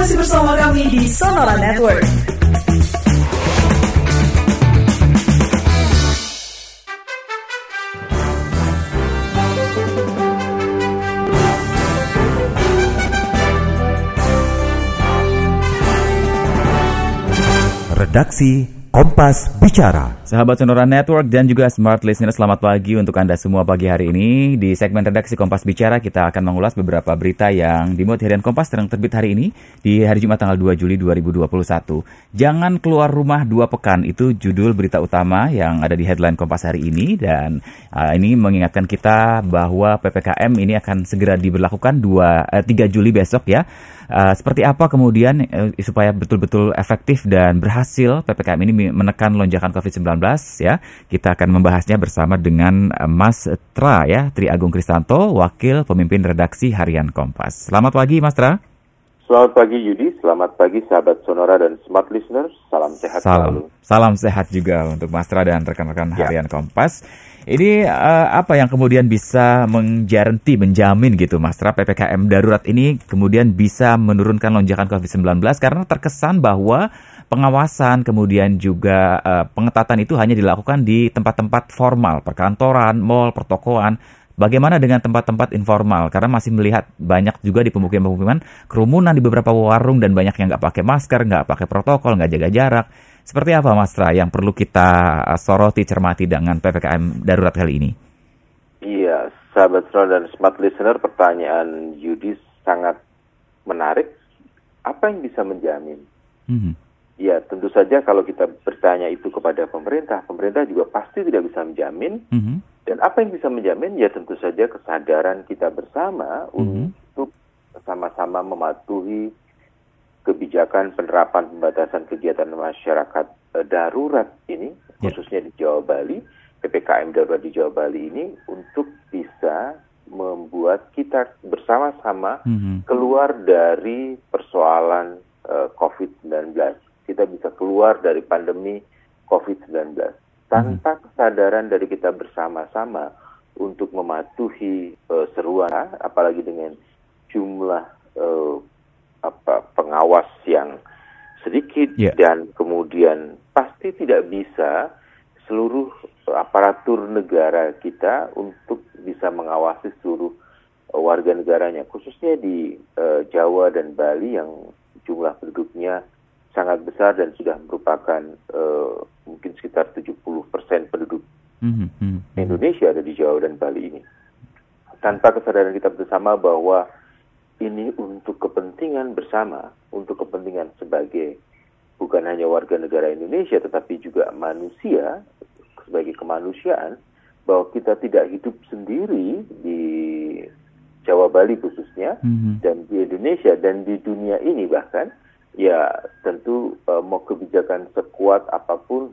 masih bersama kami di Sonora Network. Redaksi Kompas Bicara. Sahabat Sonora Network dan juga Smart Listener, selamat pagi untuk Anda semua pagi hari ini. Di segmen redaksi Kompas Bicara, kita akan mengulas beberapa berita yang dimuat harian Kompas yang terbit hari ini di hari Jumat tanggal 2 Juli 2021. Jangan keluar rumah dua pekan, itu judul berita utama yang ada di headline Kompas hari ini. Dan uh, ini mengingatkan kita bahwa PPKM ini akan segera diberlakukan 2, uh, 3 Juli besok ya. Uh, seperti apa kemudian uh, supaya betul-betul efektif dan berhasil PPKM ini menekan lonjakan COVID-19 ya. Kita akan membahasnya bersama dengan uh, Mas Tra ya, Tri Agung Kristanto, Wakil Pemimpin Redaksi Harian Kompas. Selamat pagi Mas Tra. Selamat pagi Yudi, selamat pagi sahabat Sonora dan Smart Listeners. Salam sehat Salam, selalu. salam sehat juga untuk Mas Tra dan rekan-rekan Ya. Harian Kompas. Ini eh, apa yang kemudian bisa menjaranti, menjamin gitu Mas Tra PPKM darurat ini kemudian bisa menurunkan lonjakan COVID-19 karena terkesan bahwa pengawasan kemudian juga eh, pengetatan itu hanya dilakukan di tempat-tempat formal, perkantoran, mall, pertokoan. Bagaimana dengan tempat-tempat informal? Karena masih melihat banyak juga di pemukiman-pemukiman kerumunan di beberapa warung dan banyak yang nggak pakai masker, nggak pakai protokol, nggak jaga jarak. Seperti apa Mas Tra yang perlu kita uh, soroti, cermati dengan PPKM darurat kali ini? Iya, sahabat Sonora dan Smart Listener, pertanyaan Yudi sangat menarik. Apa yang bisa menjamin? Mhm. Ya, tentu saja kalau kita bertanya itu kepada pemerintah, pemerintah juga pasti tidak bisa menjamin. Mhm. Dan apa yang bisa menjamin? Ya tentu saja kesadaran kita bersama Mhm. untuk sama-sama mematuhi kebijakan penerapan pembatasan kegiatan masyarakat eh, darurat ini, Ya. khususnya di Jawa Bali, PPKM darurat di Jawa Bali ini untuk bisa membuat kita bersama-sama Mhm. keluar dari persoalan eh, COVID-19. Kita bisa keluar dari pandemi COVID-19 tanpa kesadaran dari kita bersama-sama untuk mematuhi eh, seruan, apalagi dengan jumlah eh, apa pengawas yang sedikit Ya. dan kemudian pasti tidak bisa seluruh aparatur negara kita untuk bisa mengawasi seluruh eh, warga negaranya, khususnya di eh, Jawa dan Bali yang jumlah penduduknya sangat besar dan sudah merupakan eh, mungkin sekitar 70% penduduk Mhm. Mhm. Indonesia ada di Jawa dan Bali ini. Tanpa kesadaran kita bersama bahwa ini untuk kepentingan bersama, untuk kepentingan sebagai bukan hanya warga negara Indonesia tetapi juga manusia sebagai kemanusiaan bahwa kita tidak hidup sendiri di Jawa Bali khususnya Mhm. dan di Indonesia dan di dunia ini bahkan ya tentu eh, mau kebijakan sekuat apa pun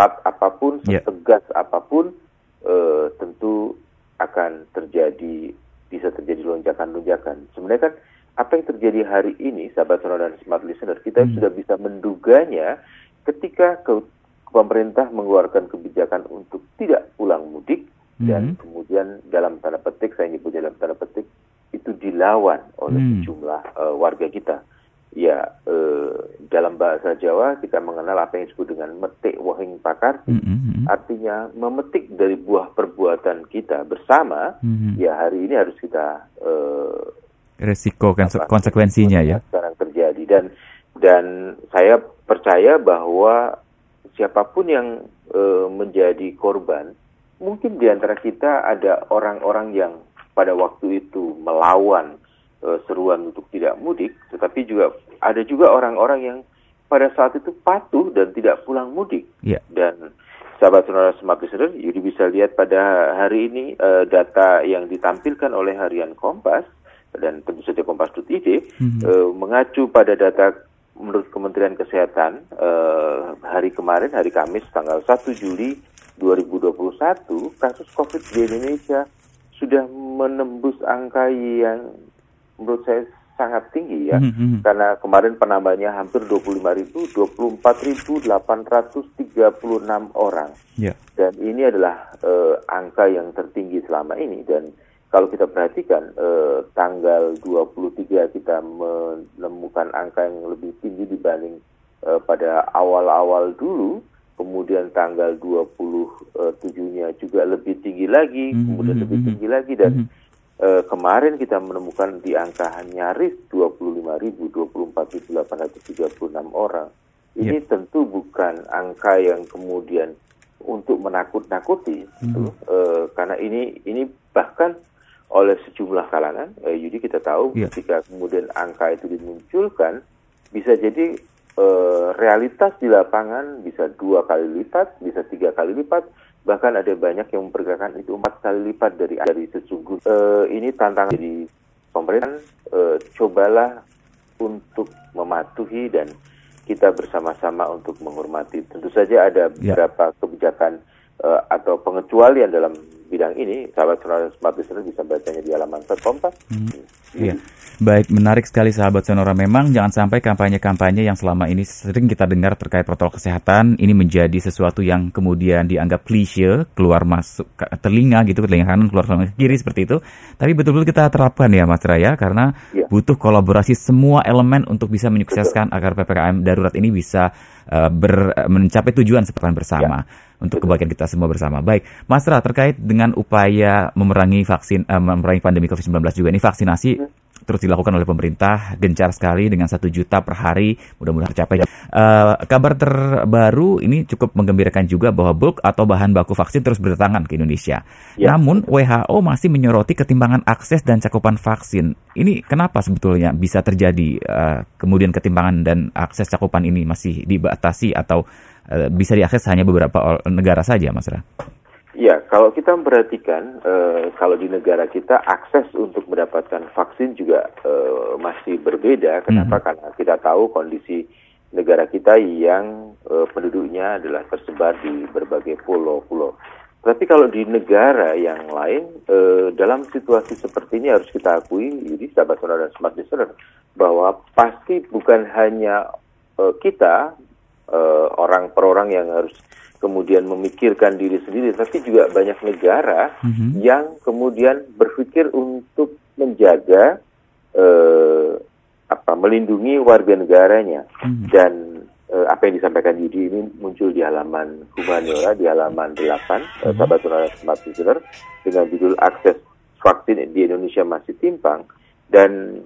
seketat apa pun Ya. setegas apa pun eh, tentu akan terjadi bisa terjadi lonjakan-lonjakan sebenarnya kan apa yang terjadi hari ini sahabat sonora dan smart listener kita Hmm. sudah bisa menduganya ketika ke pemerintah mengeluarkan kebijakan untuk tidak pulang mudik dan Mhm. kemudian dalam tanda petik saya nyebut dalam tanda petik itu dilawan oleh Hmm. sejumlah eh, warga kita. Ya eh, dalam bahasa Jawa kita mengenal apa yang disebut dengan metik wahing pakar, Mhm. Mhm. artinya memetik dari buah perbuatan kita bersama. Mhm. Ya hari ini harus kita eh, Resiko apa, konsekuensinya ya. sekarang terjadi dan dan saya percaya bahwa siapa pun yang eh, menjadi korban mungkin di antara kita ada orang-orang yang pada waktu itu melawan eh, seruan untuk tidak mudik tetapi juga ada juga orang-orang yang pada saat itu patuh dan tidak pulang mudik Iya. dan sahabat sonora smart listener Yudi bisa lihat pada hari ini eh, data yang ditampilkan oleh harian Kompas dan tentu saja kompas.id Mhm. eh, mengacu pada data menurut Kementerian Kesehatan eh, hari kemarin hari Kamis tanggal 1 Juli 2021 kasus COVID di Indonesia sudah menembus angka yang menurut saya sangat tinggi ya Mhm, mhm. karena kemarin penambahannya hampir 25.000 24.836 orang Ya. dan ini adalah eh, angka yang tertinggi selama ini dan kalau kita perhatikan eh, tanggal 23 kita menemukan angka yang lebih tinggi dibanding eh, pada awal-awal dulu, kemudian tanggal 27-nya juga lebih tinggi lagi, Mhm, kemudian mhm, lebih mhm. tinggi lagi dan Mhm. Eh, kemarin kita menemukan di angka nyaris 25.000, 24.836 orang. Ini tentu bukan angka yang kemudian untuk menakut-nakuti, gitu. Eh, karena ini ini bahkan oleh sejumlah kalangan, eh, Yudi kita tahu Iya. ketika kemudian angka itu dimunculkan, bisa jadi eh, realitas di lapangan bisa dua kali lipat, bisa tiga kali lipat, bahkan ada banyak yang memperkirakan itu empat kali lipat dari dari sesungguhnya. Eh, ini tantangan jadi pemerintah. eh, cobalah untuk mematuhi dan kita bersama-sama untuk menghormati. Tentu saja ada Ya. beberapa kebijakan eh, atau pengecualian dalam bidang ini. Sahabat Sonora Smart Listener bisa bacanya di halaman Kompas. Iya. Baik, menarik sekali sahabat Sonora. Memang jangan sampai kampanye-kampanye yang selama ini sering kita dengar terkait protokol kesehatan ini menjadi sesuatu yang kemudian dianggap klise, keluar masuk ke telinga gitu, ke telinga kanan, keluar telinga kiri seperti itu. Tapi betul-betul kita terapkan ya Mas Raya karena Iya. butuh kolaborasi semua elemen untuk bisa menyukseskan agar PPKM darurat ini bisa uh, ber- mencapai tujuan seperti bersama untuk kebaikan kita semua bersama. Baik, Mas Ra terkait dengan upaya memerangi vaksin eh, memerangi pandemi COVID-19 juga. Ini vaksinasi terus dilakukan oleh pemerintah gencar sekali dengan satu juta per hari mudah-mudahan tercapai. Eh, kabar terbaru ini cukup menggembirakan juga bahwa bulk atau bahan baku vaksin terus berdatangan ke Indonesia. Ya. Namun WHO masih menyoroti ketimbangan akses dan cakupan vaksin. Ini kenapa sebetulnya bisa terjadi eh, kemudian ketimbangan dan akses cakupan ini masih dibatasi atau eh, bisa diakses hanya beberapa negara saja, Mas Ra? Ya, kalau kita memperhatikan, eh, kalau di negara kita akses untuk mendapatkan vaksin juga eh, masih berbeda. Kenapa? Karena kita tahu kondisi negara kita yang eh, penduduknya adalah tersebar di berbagai pulau-pulau. Tapi kalau di negara yang lain, eh, dalam situasi seperti ini harus kita akui, jadi sahabat saudara dan smart listener, bahwa pasti bukan hanya eh, kita eh, orang per orang yang harus kemudian memikirkan diri sendiri, tapi juga banyak negara Mhm. yang kemudian berpikir untuk menjaga eh, apa melindungi warga negaranya Mhm. dan eh, apa yang disampaikan Yudi ini muncul di halaman Humaniora di halaman 8 eh, sahabat Sonora Smart Listener dengan judul akses vaksin di Indonesia masih timpang dan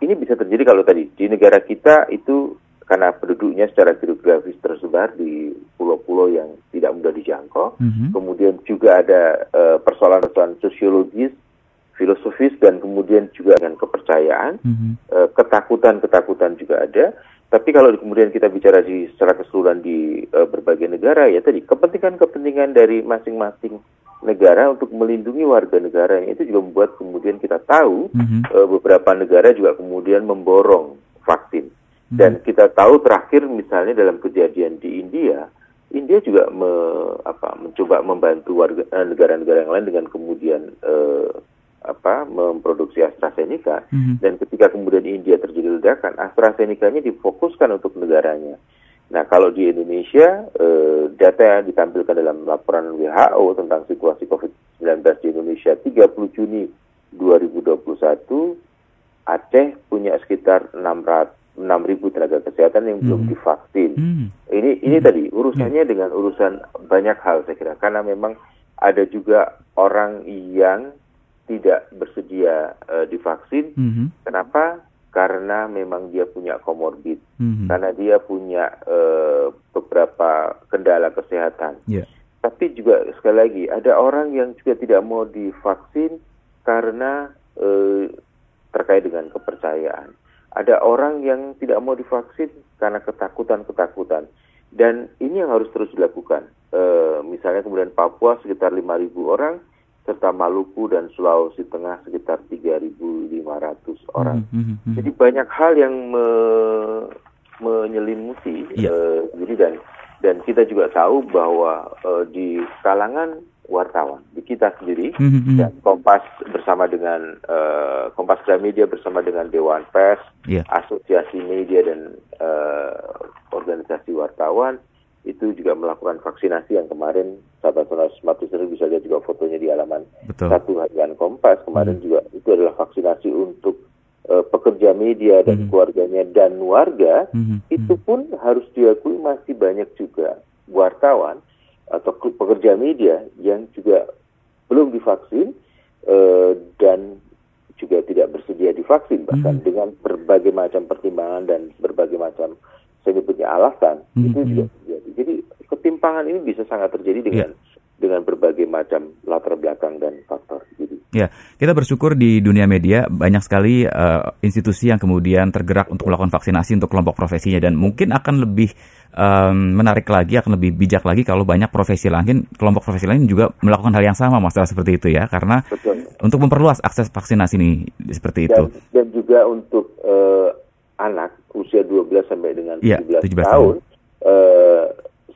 ini bisa terjadi kalau tadi di negara kita itu karena penduduknya secara geografis tersebar di pulau-pulau yang tidak mudah dijangkau. Mhm. Kemudian juga ada eh, persoalan-persoalan sosiologis, filosofis, dan kemudian juga dengan kepercayaan. Mhm. Eh, ketakutan-ketakutan juga ada. Tapi kalau kemudian kita bicara di secara keseluruhan di eh, berbagai negara, ya tadi kepentingan-kepentingan dari masing-masing negara untuk melindungi warga negaranya itu juga membuat kemudian kita tahu Mhm. eh, beberapa negara juga kemudian memborong vaksin. Hmm. Dan kita tahu terakhir misalnya dalam kejadian di India, India juga me- apa, mencoba membantu warga eh, negara-negara yang lain dengan kemudian eh, apa memproduksi AstraZeneca Mhm. dan ketika kemudian India terjadi ledakan, AstraZeneca-nya difokuskan untuk negaranya. Nah, kalau di Indonesia, eh, data yang ditampilkan dalam laporan WHO tentang situasi COVID-19 di Indonesia 30 Juni 2021, Aceh punya sekitar 600 6.000 tenaga kesehatan yang belum Hmm. divaksin. Hmm. Ini ini tadi urusannya dengan urusan banyak hal saya kira karena memang ada juga orang yang tidak bersedia eh, divaksin. Mhm. Kenapa? Karena memang dia punya komorbid, Mhm. karena dia punya eh, beberapa kendala kesehatan. Ya. Tapi juga sekali lagi ada orang yang juga tidak mau divaksin karena eh, terkait dengan kepercayaan. Ada orang yang tidak mau divaksin karena ketakutan-ketakutan. Dan ini yang harus terus dilakukan. Eh, misalnya kemudian Papua sekitar 5.000 orang, serta Maluku dan Sulawesi Tengah sekitar 3.500 orang. Mhm. Mhm. Jadi banyak hal yang me- menyelimuti. Iya. eh, jadi dan dan kita juga tahu bahwa eh, di kalangan wartawan di kita sendiri Mhm. Mhm. dan Kompas bersama dengan eh, Kompas Gramedia bersama dengan Dewan Pers, Iya. Asosiasi Media dan eh, organisasi wartawan itu juga melakukan vaksinasi yang kemarin sahabat smart listener bisa lihat juga fotonya di halaman Betul. satu harian Kompas kemarin Hmm. juga itu adalah vaksinasi untuk eh, pekerja media dan Hmm. keluarganya dan warga Mhm, itu pun harus diakui masih banyak juga wartawan atau ke- pekerja media yang juga belum divaksin eh, dan juga tidak bersedia divaksin bahkan Mhm. dengan berbagai macam pertimbangan dan berbagai macam saya nyebutnya alasan Mhm, itu juga terjadi. Jadi ketimpangan ini bisa sangat terjadi dengan dengan berbagai macam latar belakang dan faktor. Jadi Ya, kita bersyukur di dunia media banyak sekali eh, institusi yang kemudian tergerak untuk melakukan vaksinasi untuk kelompok profesinya dan mungkin akan lebih em, menarik lagi, akan lebih bijak lagi kalau banyak profesi lain, kelompok profesi lain juga melakukan hal yang sama, masalah seperti itu ya, karena betul. untuk memperluas akses vaksinasi ini seperti itu. dan, dan juga untuk eh, anak usia 12 sampai dengan Iya, 17, 17 tahun, eh,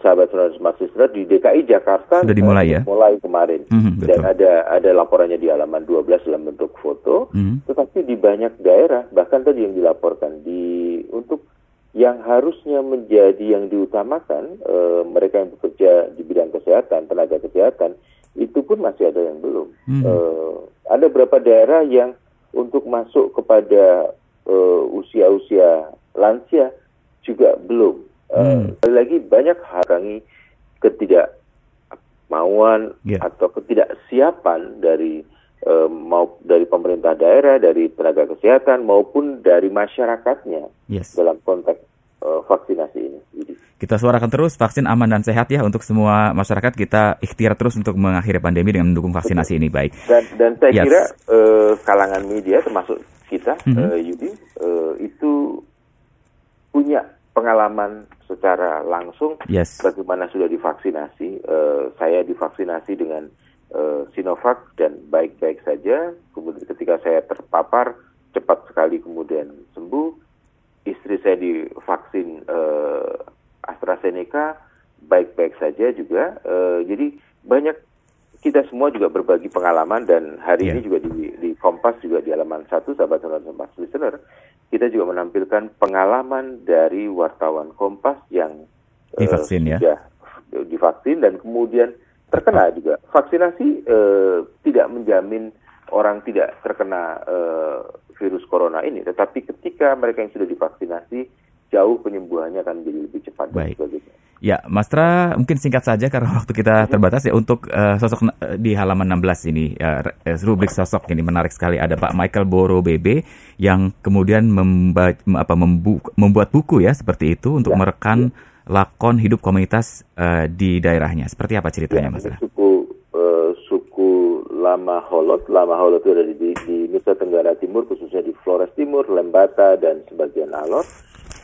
sahabat smart listener di DKI Jakarta Sudah dimulai ya? mulai kemarin Mhm, dan betul. ada ada laporannya di halaman 12 dalam bentuk foto Mhm. tetapi di banyak daerah bahkan tadi yang dilaporkan di untuk yang harusnya menjadi yang diutamakan eh, mereka yang bekerja di bidang kesehatan tenaga kesehatan itu pun masih ada yang belum Mhm. Eh, ada beberapa daerah yang untuk masuk kepada eh, usia-usia lansia juga belum Hmm. sekali lagi banyak harangi ketidakmauan Ya. atau ketidaksiapan dari eh, mau dari pemerintah daerah, dari tenaga kesehatan maupun dari masyarakatnya Yes. dalam konteks eh, vaksinasi ini. Jadi, Kita suarakan terus vaksin aman dan sehat ya untuk semua masyarakat. Kita ikhtiar terus untuk mengakhiri pandemi dengan mendukung vaksinasi ini baik. dan dan saya Yes. kira eh, kalangan media termasuk kita Mhm. eh, Yudi itu punya pengalaman secara langsung Yes. bagaimana sudah divaksinasi. Eh, saya divaksinasi dengan eh, Sinovac dan baik-baik saja. Kemudian ketika saya terpapar cepat sekali kemudian sembuh. Istri saya divaksin eh, AstraZeneca baik-baik saja juga. Eh, jadi banyak kita semua juga berbagi pengalaman dan hari Iya. ini juga di, di Kompas juga di halaman satu sahabat sahabat Kompas listener kita juga menampilkan pengalaman dari wartawan Kompas yang Divaksin ya? sudah divaksin dan kemudian terkena juga vaksinasi eh, tidak menjamin orang tidak terkena eh, virus corona ini tetapi ketika mereka yang sudah divaksinasi jauh penyembuhannya akan menjadi lebih cepat dan Baik. sebagainya. Ya, Mas Tra, mungkin singkat saja karena waktu kita terbatas ya untuk eh, sosok eh, di halaman 16 ini ya, eh, rubrik sosok ini menarik sekali ada Pak Michael Boro BB yang kemudian memba- apa, membu- membuat buku ya seperti itu untuk Ya, merekan lakon hidup komunitas eh, di daerahnya. Seperti apa ceritanya, Mas ini Tra? suku eh, suku Lama Holot, Lama Holot itu ada di, di Nusa Tenggara Timur, khususnya di Flores Timur, Lembata dan sebagian Alor.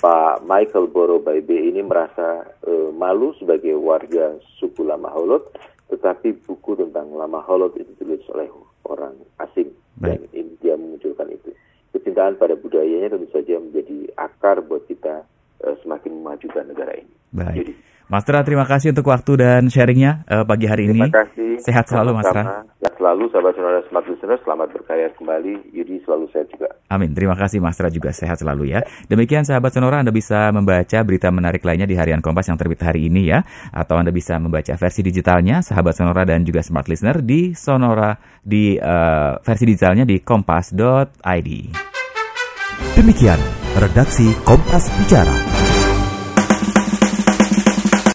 Pak Michael Boro Baibe ini merasa eh, malu sebagai warga suku Lama Holot, tetapi buku tentang Lama Holot itu ditulis oleh orang asing dan Baik. ini dia memunculkan itu. Kecintaan pada budayanya tentu saja menjadi akar buat kita eh, semakin memajukan negara ini. Baik. Jadi, Mas Tra, terima kasih untuk waktu dan sharingnya eh, pagi hari ini. Terima kasih. Sehat selalu, Mas Tra. Sehat selalu, sahabat saudara smart listener. Selamat berkarya kembali. Yudi selalu sehat juga. Amin. Terima kasih Mas Tra juga sehat selalu ya. Demikian sahabat Sonora Anda bisa membaca berita menarik lainnya di harian Kompas yang terbit hari ini ya. Atau Anda bisa membaca versi digitalnya sahabat Sonora dan juga smart listener di Sonora di eh, versi digitalnya di kompas.id. Demikian redaksi Kompas Bicara.